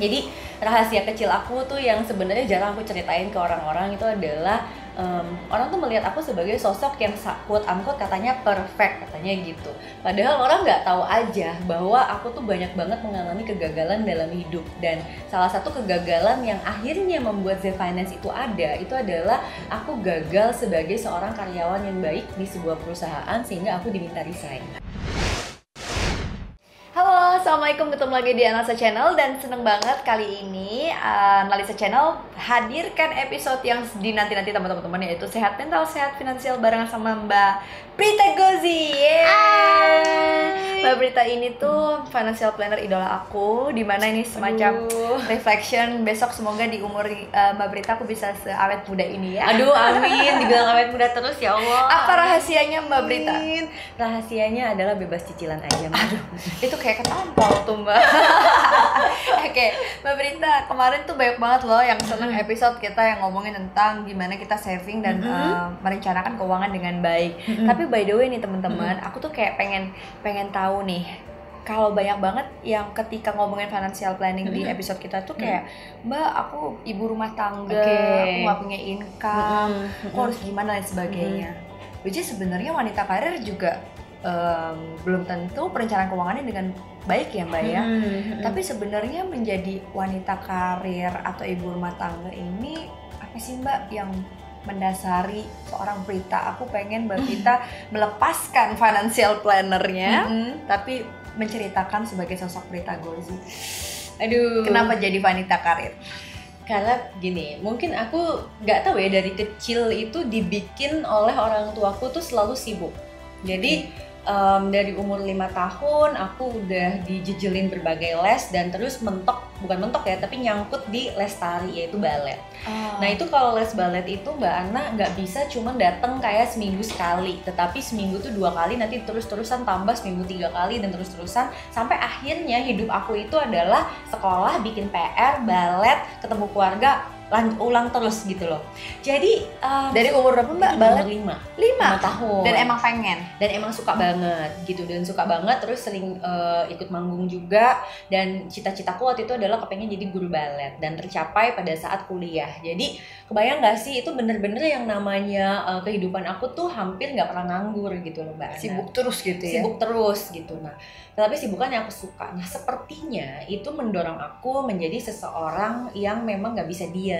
Jadi rahasia kecil aku tuh yang sebenarnya jarang aku ceritain ke orang-orang itu adalah um, orang tuh melihat aku sebagai sosok yang quote unquote katanya perfect katanya gitu. Padahal orang nggak tahu aja bahwa aku tuh banyak banget mengalami kegagalan dalam hidup dan salah satu kegagalan yang akhirnya membuat Z Finance itu ada itu adalah aku gagal sebagai seorang karyawan yang baik di sebuah perusahaan sehingga aku diminta resign. Assalamualaikum ketemu lagi di Analisa Channel dan seneng banget kali ini uh, Analisa Channel hadirkan episode yang dinanti nanti teman-teman yaitu sehat mental, sehat finansial barengan sama Mbak Prita Gozi. Yeay. Mbak Prita ini tuh financial planner idola aku di mana ini semacam Aduh. reflection besok semoga di umur uh, Mbak Prita aku bisa seawet muda ini ya. Aduh, amin dibilang awet muda terus ya Allah. Apa rahasianya Mbak Prita? Rahasianya adalah bebas cicilan aja. Mbak. Aduh, itu kayak ketampol tuh Mbak. Oke, okay, Mbak Prita kemarin tuh banyak banget loh yang seneng episode kita yang ngomongin tentang gimana kita saving dan mm -hmm. uh, merencanakan keuangan dengan baik. Mm -hmm. Tapi by the way nih teman-teman, hmm. aku tuh kayak pengen pengen tahu nih kalau banyak banget yang ketika ngomongin financial planning hmm. di episode kita tuh kayak mbak aku ibu rumah tangga okay. aku gak punya income hmm. aku harus gimana dan sebagainya hmm. which is sebenarnya wanita karir juga um, belum tentu perencanaan keuangannya dengan baik ya mbak ya. Hmm. tapi sebenarnya menjadi wanita karir atau ibu rumah tangga ini apa sih mbak yang mendasari seorang Prita? Aku pengen Mbak Prita melepaskan financial plannernya mm -hmm. tapi menceritakan sebagai sosok Prita Gozi. Aduh. Kenapa jadi wanita karir? Karena gini mungkin aku nggak tahu ya dari kecil itu dibikin oleh orang tuaku tuh selalu sibuk. Jadi hmm um, dari umur lima tahun aku udah dijejelin berbagai les dan terus mentok bukan mentok ya tapi nyangkut di les tari yaitu balet. Oh. Nah itu kalau les balet itu mbak Ana nggak bisa cuma datang kayak seminggu sekali, tetapi seminggu tuh dua kali nanti terus-terusan tambah seminggu tiga kali dan terus-terusan sampai akhirnya hidup aku itu adalah sekolah bikin PR, balet, ketemu keluarga, ulang terus gitu loh. Jadi um, dari umur berapa mbak? Umur lima. Lima tahun. Dan emang pengen. Dan emang suka banget gitu dan suka banget terus sering uh, ikut manggung juga dan cita-citaku waktu itu adalah kepengen jadi guru balet dan tercapai pada saat kuliah. Jadi kebayang nggak sih itu bener-bener yang namanya uh, kehidupan aku tuh hampir nggak pernah nganggur gitu loh mbak. Sibuk terus gitu ya. Sibuk terus gitu. Nah tapi sibukan yang aku suka. Nah sepertinya itu mendorong aku menjadi seseorang yang memang nggak bisa diam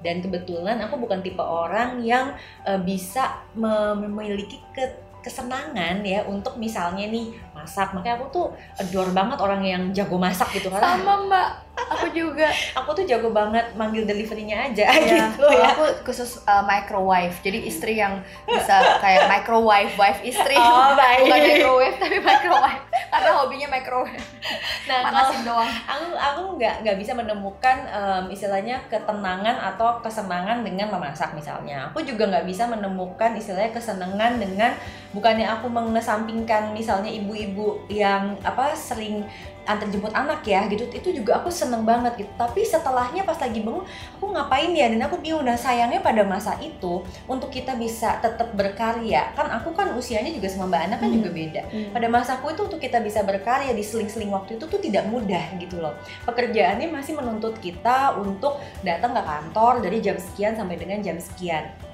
dan kebetulan aku bukan tipe orang yang uh, bisa memiliki ke kesenangan ya untuk misalnya nih masak. Makanya aku tuh adore banget orang yang jago masak gitu kan. Sama mbak. Aku juga. Aku tuh jago banget manggil deliverynya aja ya, gitu ya. Aku khusus uh, microwave. Jadi istri yang bisa kayak microwave wife istri. Oh, baik. bukan microwave tapi microwave karena hobinya microwave. Nah manasin doang. aku aku nggak nggak bisa menemukan um, istilahnya ketenangan atau kesenangan dengan memasak misalnya. Aku juga nggak bisa menemukan istilahnya kesenangan dengan bukannya aku mengesampingkan misalnya ibu-ibu yang apa sering antar jemput anak ya gitu. Itu juga aku seneng banget gitu. Tapi setelahnya pas lagi bangun aku ngapain ya? Dan aku bingung. Dan sayangnya pada masa itu untuk kita bisa tetap berkarya kan aku kan usianya juga sama mbak Ana kan hmm. juga beda. Hmm. pada masa aku itu untuk kita bisa berkarya di seling-seling waktu itu tuh tidak mudah gitu loh. Pekerjaannya masih menuntut kita untuk datang ke kantor dari jam sekian sampai dengan jam sekian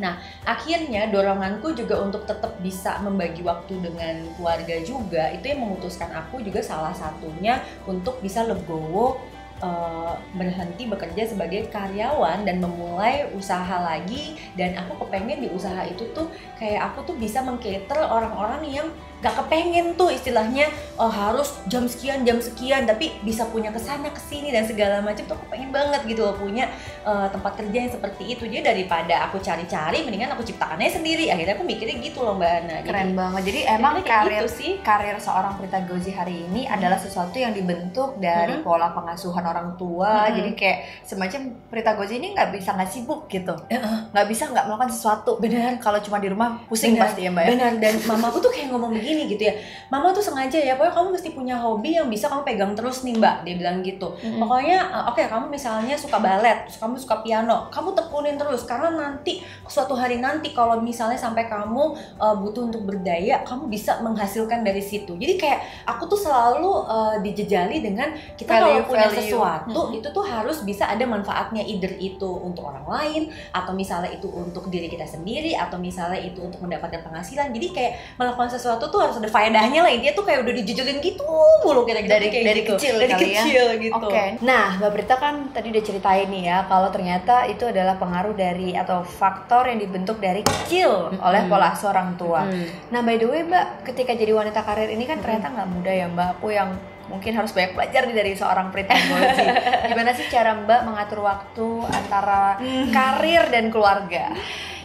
Nah, akhirnya doronganku juga untuk tetap bisa membagi waktu dengan keluarga juga itu yang memutuskan aku juga salah satunya untuk bisa legowo uh, berhenti bekerja sebagai karyawan dan memulai usaha lagi dan aku kepengen di usaha itu tuh kayak aku tuh bisa mengcater orang-orang yang gak kepengen tuh istilahnya oh, harus jam sekian jam sekian tapi bisa punya ke sana ke sini dan segala macam tuh aku pengen banget gitu loh punya uh, tempat kerja yang seperti itu. Jadi daripada aku cari-cari mendingan aku ciptakannya sendiri. Akhirnya aku mikirnya gitu loh mbak Ana. Keren jadi, banget. Jadi emang karir gitu sih. karir seorang Prita Gozi hari ini hmm. adalah sesuatu yang dibentuk dari hmm. pola pengasuhan orang tua hmm. jadi kayak semacam Prita Gozi ini nggak bisa nggak sibuk gitu. Nggak bisa nggak melakukan sesuatu. Benar. Kalau cuma di rumah pusing bener, pasti ya mbak ya. Benar. Dan mamaku tuh kayak ngomong begini gitu ya. Mama tuh sengaja ya pokoknya kamu mesti punya hobi yang bisa kamu pegang terus nih mbak. Dia bilang gitu. Mm-hmm. pokoknya uh, oke okay, kamu misalnya suka balet terus kamu suka piano kamu tekunin terus. Karena nanti suatu hari nanti kalau misalnya sampai kamu uh, butuh untuk berdaya kamu bisa menghasilkan dari situ. Jadi kayak aku tuh selalu uh, dijejali dengan kita value, kalau punya value. sesuatu itu tuh harus bisa ada manfaatnya either itu untuk orang lain atau misalnya itu untuk diri kita sendiri atau misalnya itu untuk mendapatkan penghasilan jadi kayak melakukan sesuatu tuh harus ada faedahnya lah dia tuh kayak udah dijujulin gitu mulu kita dari kayak dari gitu. kecil dari kali kecil ya. gitu Oke. Nah, Mbak Berita kan tadi udah ceritain nih ya kalau ternyata itu adalah pengaruh dari atau faktor yang dibentuk dari kecil Mm-mm. oleh pola asuh orang tua. Hmm. Nah, by the way, Mbak, ketika jadi wanita karir ini kan ternyata nggak mudah ya, Mbak. Aku yang mungkin harus banyak belajar nih dari seorang Prita. Gimana sih cara Mbak mengatur waktu antara karir dan keluarga?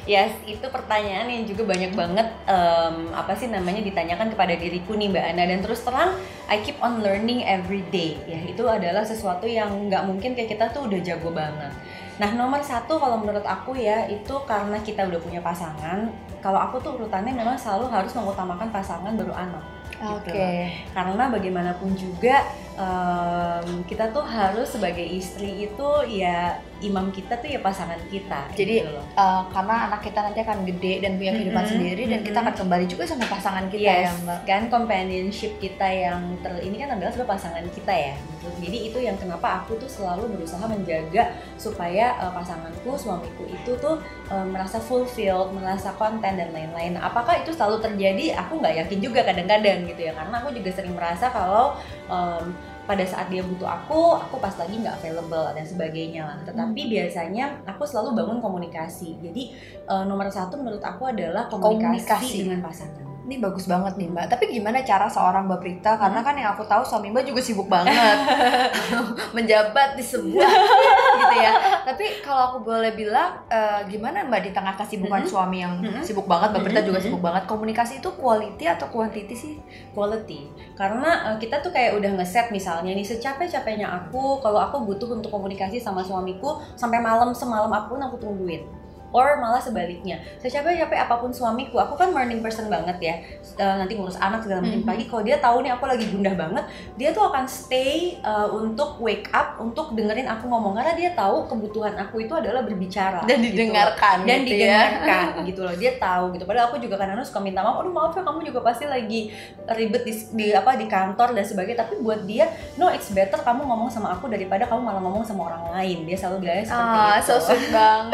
Yes, itu pertanyaan yang juga banyak banget em, apa sih namanya ditanyakan kepada diriku nih Mbak Ana dan terus terang I keep on learning every day ya itu adalah sesuatu yang nggak mungkin kayak kita tuh udah jago banget. Nah nomor satu kalau menurut aku ya itu karena kita udah punya pasangan. Kalau aku tuh urutannya memang selalu harus mengutamakan pasangan baru anak. Oke. Gitu. Karena bagaimanapun juga em, kita tuh harus sebagai istri itu ya imam kita tuh ya pasangan kita. Jadi gitu loh. eh, karena anak kita nanti akan gede dan punya kehidupan Mm-mm, sendiri dan kita mm-mm. akan kembali juga sama pasangan kita Yes, ya, Mbak. kan companionship kita yang ter ini kan adalah sebenarnya pasangan kita ya. gitu. Jadi itu yang kenapa aku tuh selalu berusaha menjaga supaya uh, pasanganku, suamiku itu tuh uh, merasa fulfilled, merasa konten dan lain-lain. Apakah itu selalu terjadi? Aku nggak yakin juga kadang-kadang gitu ya. Karena aku juga sering merasa kalau um, pada saat dia butuh aku, aku pas lagi nggak available dan sebagainya lah. Tetapi biasanya aku selalu bangun komunikasi. Jadi uh, nomor satu menurut aku adalah komunikasi, Komunikasi. dengan pasangan. Ini bagus banget nih Mbak. Tapi gimana cara seorang Mbak Prita? Karena kan yang aku tahu suami Mbak juga sibuk banget menjabat di sebuah gitu ya. Tapi kalau aku boleh bilang, eh, gimana Mbak di tengah kesibukan Mhm. suami yang Mhm. sibuk banget, Mbak Prita juga sibuk banget. Komunikasi itu quality atau quantity sih? quality karena uh, kita tuh kayak udah ngeset misalnya nih secapek-capeknya aku kalau aku butuh untuk komunikasi sama suamiku sampai malam semalam apa pun aku tungguin or malah sebaliknya. Secapek-capek apa pun suamiku aku kan morning person banget ya. Uh, nanti ngurus anak segala macam. Mhm. pagi kalau dia tahu nih aku lagi gundah banget dia tuh akan stay uh, untuk wake up untuk dengerin aku ngomong. Karena dia tahu kebutuhan aku itu adalah berbicara Dan gitu didengarkan dan gitu ya. didengarkan gitu loh. Dia tahu gitu. Padahal aku juga kadang-kadang suka minta maaf aduh maaf ya kamu juga pasti lagi ribet di, di apa di kantor dan sebagainya. Tapi buat dia no it's better kamu ngomong sama aku daripada kamu malah ngomong sama orang lain. Dia selalu bilangnya seperti Ah, itu. so sweet banget.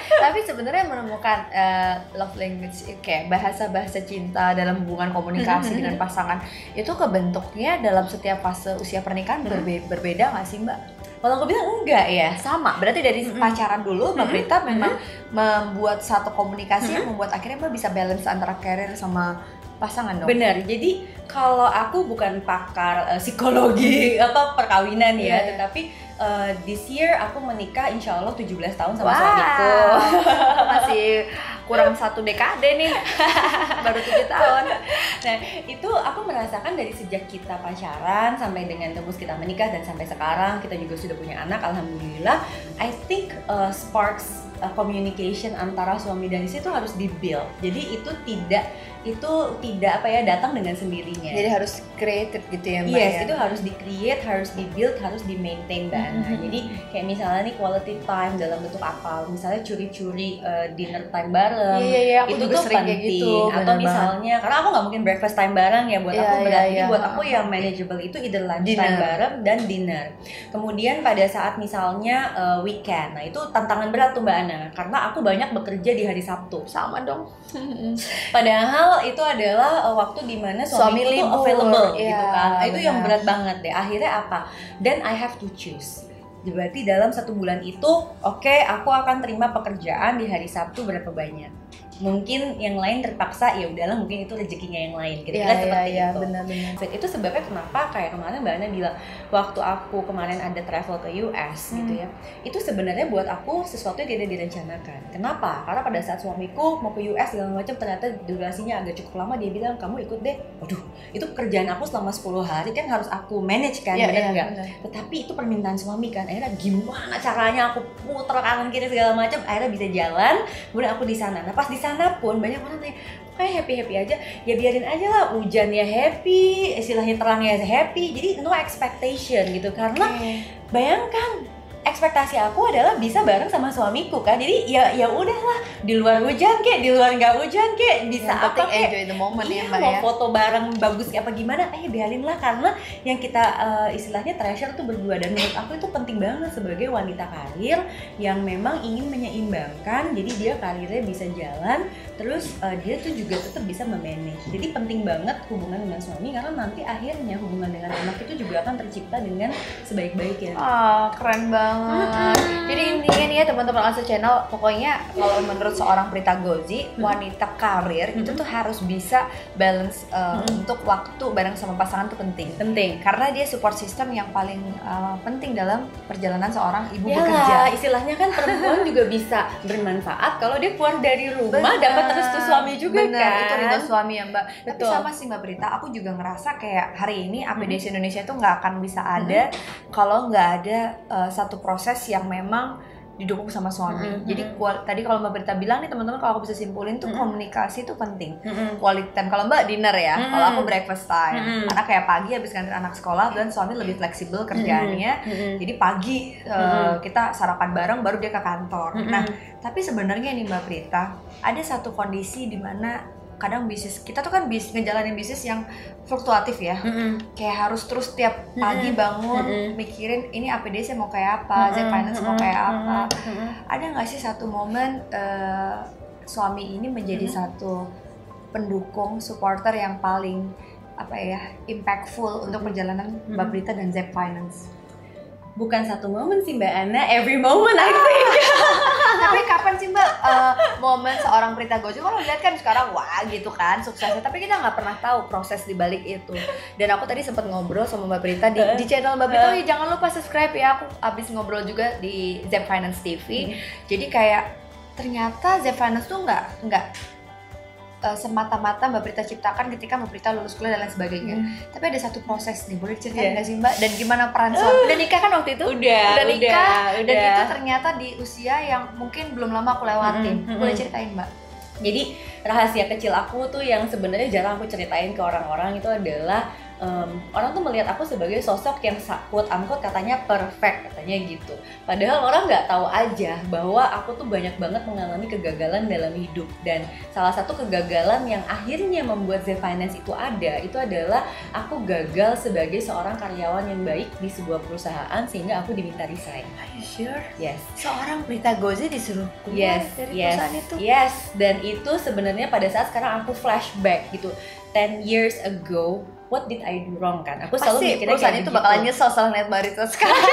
Tapi sebenarnya menemukan eh, love language kayak bahasa-bahasa cinta dalam hubungan komunikasi Mhm. dengan pasangan itu kebentuknya dalam setiap fase usia pernikahan Mhm. berbe- berbeda nggak sih Mbak? kalau aku bilang enggak ya Sama. Berarti dari Mhm. pacaran dulu Mbak. Prita memang membuat satu komunikasi yang membuat akhirnya Mbak bisa balance antara karir sama pasangan dong. Benar. Jadi kalau aku bukan pakar eh, psikologi apa perkawinan ya, Iya, iya. tetapi eh, this year aku menikah insya Allah 17 tahun sama Wah, suamiku. masih kurang satu dekade nih, baru tujuh tahun. Nah, itu aku merasakan dari sejak kita pacaran sampai dengan tembus kita menikah dan sampai sekarang kita juga sudah punya anak alhamdulillah. I think uh, sparks uh, communication antara suami dan istri itu harus dibuild. Jadi itu tidak itu tidak apa ya datang dengan sendirinya. Jadi harus creative gitu ya Mbak Yes, ya? itu harus di-create, harus di-build, harus di-maintain Mbak Ana. Mhm. Jadi kayak misalnya nih quality time dalam bentuk apa? Misalnya curi-curi uh, dinner time bareng Iya iya, aku itu juga tuh sering penting kayak gitu. atau bener banget. misalnya karena aku nggak mungkin breakfast time bareng ya buat Iya, aku iya, berat jadi iya. buat aku yang manageable itu either lunch time Dinner. bareng dan dinner kemudian pada saat misalnya uh, weekend nah itu tantangan berat tuh mbak Ana karena aku banyak bekerja di hari Sabtu. Sama dong. padahal itu adalah uh, waktu di mana Suami tuh libur, available iya, gitu kan. Nah, itu yang berat banget deh. Akhirnya apa? Dan I have to choose. Berarti dalam satu bulan itu oke aku akan terima pekerjaan di hari Sabtu berapa banyak mungkin yang lain terpaksa ya udahlah mungkin itu rezekinya yang lain Iya kira-kira iya seperti iya, itu. benar-benar. Dan itu sebabnya kenapa kayak kemarin Mbak Ana bilang waktu aku kemarin ada travel ke US Hmm. gitu ya itu sebenarnya buat aku sesuatu yang tidak direncanakan. Kenapa? Karena pada saat suamiku mau ke US segala macam ternyata durasinya agak cukup lama dia bilang kamu ikut deh. Waduh itu pekerjaan aku selama 10 hari kan harus aku manage kan nggak? benar. tetapi itu permintaan suami kan akhirnya gimana caranya aku putar kanan kiri segala macam akhirnya bisa jalan kemudian aku di sana. Nah pas di sana pun banyak orang tanya kayak happy happy aja. Ya biarin aja lah hujan ya happy istilahnya terang ya happy. Jadi no expectation gitu. Karena Oke. bayangkan ekspektasi aku adalah bisa bareng sama suamiku kan jadi ya ya udahlah. Di luar hujan kek. Di luar nggak hujan kek. Bisa Yang apa kek? enjoy the moment Iya, ya mbak mau ya. foto bareng bagus kayak apa gimana? Eh biarin lah karena yang kita eh, istilahnya treasure tuh berdua. Dan menurut aku itu penting banget sebagai wanita karir yang memang ingin menyeimbangkan. Jadi dia karirnya bisa jalan terus eh, dia tuh juga tetap bisa memanage. Jadi penting banget hubungan dengan suami karena nanti akhirnya hubungan dengan anak itu juga akan tercipta dengan sebaik-baiknya. Ah, keren banget. Jadi intinya nih ya teman-teman Asa Channel, pokoknya kalau menurut seorang Prita Gozi, Hmm. wanita karir itu tuh harus bisa balance uh, Hmm. untuk waktu bareng sama pasangan tuh penting. penting Karena dia support system yang paling uh, penting dalam perjalanan seorang ibu Ya bekerja. lah, istilahnya kan perempuan juga bisa bermanfaat kalau dia keluar dari rumah dapat restu suami juga Bener, kan. itu ridho suami ya mbak tapi Betul. sama sih mbak Prita aku juga ngerasa kayak hari ini Mm-hmm. APDC Indonesia itu nggak akan bisa ada kalau nggak ada uh, satu proses yang memang didukung sama suami Mhm. jadi kual- tadi kalau mbak Prita bilang nih teman-teman kalau aku bisa simpulin tuh Mhm. komunikasi itu penting Mm-mm. quality time kalau mbak dinner ya Mhm. kalau aku breakfast time Mhm. karena kayak pagi habis nganter anak sekolah dan suami lebih fleksibel kerjaannya Mm-mm. jadi pagi uh, kita sarapan bareng baru dia ke kantor Mm-mm. nah tapi sebenarnya nih Mbak Prita, ada satu kondisi di mana kadang bisnis kita tuh kan bis ngejalanin bisnis yang fluktuatif ya. Mm-mm. Kayak harus terus tiap pagi bangun Mm-mm. mikirin ini APD saya mau kayak apa, Z Finance mau kayak apa. Mm-mm. Ada nggak sih satu momen eh, suami ini menjadi Mm-mm. satu pendukung supporter yang paling apa ya impactful untuk perjalanan Mbak dan Z Finance. Bukan satu momen sih Mbak Ana, every moment I think. tapi kapan sih mbak eh, momen seorang Prita Gojo kalau lihat kan sekarang wah gitu kan suksesnya. Tapi kita nggak pernah tahu proses di balik itu. Dan aku tadi sempat ngobrol sama mbak Prita di, di channel mbak Prita. Oh iya, jangan lupa subscribe ya. Aku abis ngobrol juga di Zep Finance TV jadi kayak ternyata Zep Finance tuh nggak nggak eh, semata-mata mbak Prita ciptakan ketika mbak Prita lulus kuliah dan lain sebagainya. Tapi ada satu proses nih boleh ceritain Iya. nggak sih mbak? Dan gimana peran suami udah nikah kan waktu itu? Udah, udah nikah udah, dan udah. itu ternyata di usia yang mungkin belum lama aku lewatin. Mm-mm, boleh mm-mm. ceritain mbak? Jadi rahasia kecil aku tuh yang sebenarnya jarang aku ceritain ke orang-orang itu adalah em, orang tuh melihat aku sebagai sosok yang sa- quote unquote katanya perfect katanya gitu. Padahal orang nggak tahu aja bahwa aku tuh banyak banget mengalami kegagalan dalam hidup dan salah satu kegagalan yang akhirnya membuat Z Finance itu ada itu adalah aku gagal sebagai seorang karyawan yang baik di sebuah perusahaan sehingga aku diminta resign. Are you sure? Yes. Seorang Prita Gozi disuruh keluar Yes, dari yes, perusahaan itu yes. Dan itu sebenarnya pada saat sekarang aku flashback gitu. 10 years ago, what did I do wrong kan? Aku selalu Pasti mikirnya perusahaan itu begitu. bakalan nyesel setelah lihat Barito sekarang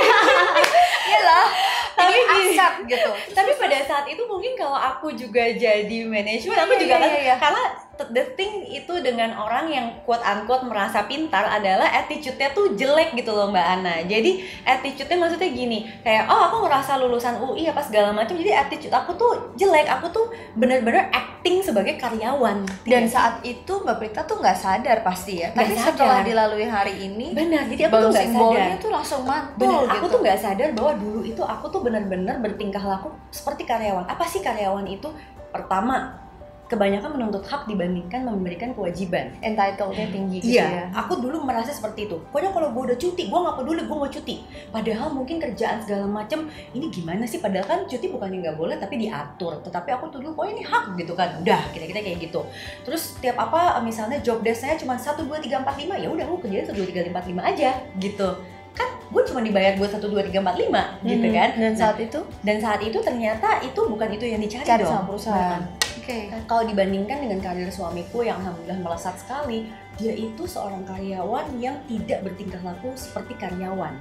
Iyalah Tapi Tapi accept gitu Tapi pada saat itu mungkin kalau aku juga jadi manajemen, Iya, aku iya, juga iya, kan iya. karena t- the thing itu dengan orang yang quote unquote merasa pintar adalah attitude-nya tuh jelek gitu loh Mbak Ana. Jadi attitude-nya maksudnya gini, kayak oh aku ngerasa lulusan UI apa segala macam. Jadi attitude aku tuh jelek. Aku tuh bener-bener acting sebagai karyawan. Dan Iya. saat itu Mbak Prita tuh nggak sadar pasti ya Nggak Tapi sadar. setelah dilalui hari ini benar. Jadi aku tuh nggak sadar. tuh langsung mantul Benar, gitu aku tuh nggak sadar bahwa dulu itu aku tuh benar-benar bertingkah laku seperti karyawan. Apa sih karyawan itu? Pertama, kebanyakan menuntut hak dibandingkan memberikan kewajiban. Entitled-nya tinggi gitu ya Iya, aku dulu merasa seperti itu. Pokoknya kalau gue udah cuti, gue nggak peduli, gue mau cuti. Padahal mungkin kerjaan segala macem, ini gimana sih? Padahal kan cuti bukannya nggak boleh, tapi diatur. Tetapi aku tuh dulu, pokoknya ini hak gitu kan. Udah, kita-kita kayak gitu. Terus tiap apa, misalnya job desk-nya cuma 1, 2, 3, 4, 5, ya udah gue kerjain 1, 2, 3, 4, 5 aja gitu. Kan gue cuma dibayar buat 1, 2, 3, 4, 5 gitu Mhm. kan. Dan Nah, saat itu dan saat itu ternyata itu bukan itu yang dicari cari dong. sama perusahaan Bukan. Oke Kalau dibandingkan dengan karir suamiku yang alhamdulillah melesat sekali, dia itu seorang karyawan yang tidak bertingkah laku seperti karyawan.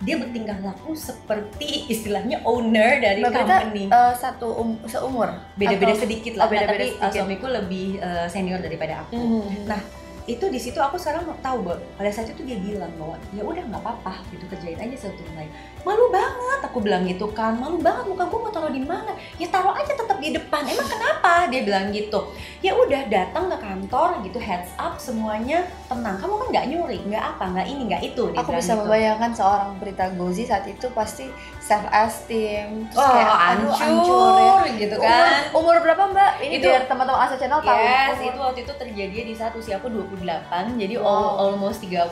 Dia bertingkah laku seperti istilahnya owner dari Mbak company. eh, satu um, seumur Beda-beda sedikit lah, oh, beda-beda tapi uh, sedikit. suamiku lebih uh, senior daripada aku. Mhm. Nah, itu di situ aku sekarang tahu bahwa pada saat itu dia bilang bahwa ya udah nggak apa-apa gitu kerjain aja satu lain malu banget aku bilang gitu kan malu banget muka gue mau taruh di mana ya taruh aja tetap di depan emang kenapa dia bilang gitu ya udah datang ke kantor gitu heads up semuanya tenang kamu kan nggak nyuri nggak apa nggak ini nggak itu dia Aku bisa gitu. membayangkan seorang Prita Gozi saat itu pasti self esteem, terus Wah, kayak aduh hancur, ya. gitu kan Umur, umur berapa Mbak? Ini Itu- biar teman-teman Asa Channel tahu. Yes, Umur- itu waktu itu terjadi di saat usia aku 28 Jadi Wow. al- almost 30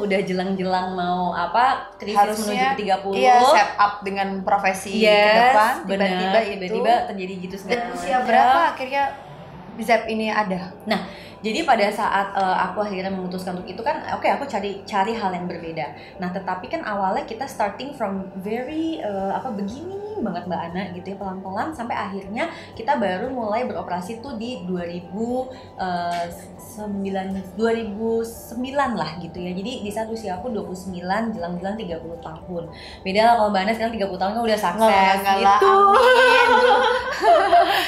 Udah jelang-jelang mau apa Krisis Harusnya, menuju ke 30 Iya, set up dengan profesi yes, ke depan tiba-tiba tiba-tiba terjadi gitu dan segala usia berapa akhirnya Zep ini ada? Jadi pada saat eh, aku akhirnya memutuskan untuk itu kan, oke aku cari cari hal yang berbeda. Nah tetapi kan awalnya kita starting from very eh, apa begini banget mbak Ana gitu ya pelan-pelan sampai akhirnya kita baru mulai beroperasi tuh di 2009 2009 lah gitu ya. Jadi di saat usia aku 29 jelang-jelang 30 tahun. Beda lah kalau mbak Ana sekarang 30 tahun kan udah sukses gitu.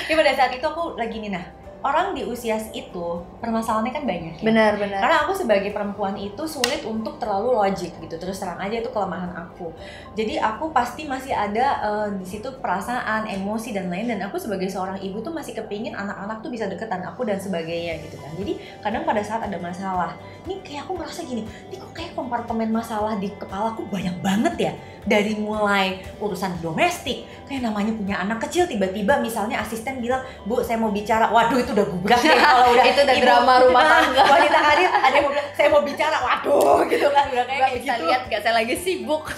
Tapi pada saat itu aku lagi nih nah orang di usia itu permasalahannya kan banyak ya. benar benar Karena aku sebagai perempuan itu sulit untuk terlalu logik gitu. Terus terang aja itu kelemahan aku. Jadi aku pasti masih ada eh, di situ perasaan, emosi dan lain dan aku sebagai seorang ibu tuh masih kepingin anak-anak tuh bisa deketan aku dan sebagainya gitu kan. Jadi kadang pada saat ada masalah, ini kayak aku merasa gini, ini kok kayak kompartemen masalah di kepalaku banyak banget ya. Dari mulai urusan domestik, kayak namanya punya anak kecil tiba-tiba misalnya asisten bilang, "Bu, saya mau bicara." Waduh, itu udah gubrak deh kalau udah Itu udah ibu- drama rumah Ah, tangga. wanita karir ada yang mau bilang saya mau bicara. Waduh gitu kan. Udah kayak bisa begitu lihat gak saya lagi sibuk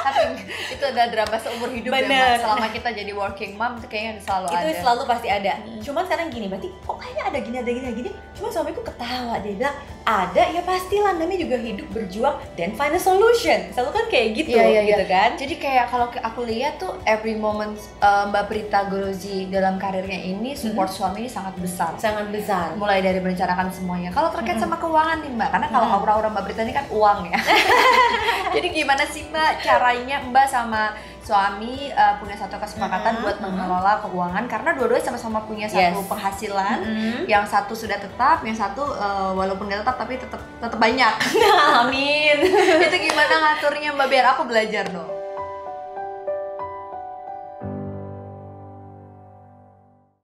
tapi itu ada drama seumur hidup ya Bener. Mbak. selama kita jadi working mom itu kayaknya selalu itu ada selalu pasti ada Hmm. cuman sekarang gini berarti kok kayaknya ada gini ada gini ada gini cuman suamiku ketawa dia bilang ada ya pastilah namanya juga hidup berjuang dan find a solution selalu kan kayak gitu Iya, iya, iya. gitu kan jadi kayak kalau aku lihat tuh every moment uh, Mbak Prita Gorozi dalam karirnya ini support suami ini sangat besar sangat besar mulai dari merencanakan semuanya. Kalau terkait Mm-mm. sama keuangan nih Mbak, karena kalau Mm-mm. aura-aura Mbak Prita ini kan uang ya. Jadi gimana sih Mbak caranya Mbak sama suami uh, punya satu kesepakatan Mm-mm. buat mengelola keuangan karena dua-duanya sama-sama punya satu Yes. penghasilan. Mm-mm. Yang satu sudah tetap, yang satu uh, walaupun nggak tetap tapi tetap tetap banyak. amin Itu gimana ngaturnya Mbak biar aku belajar dong.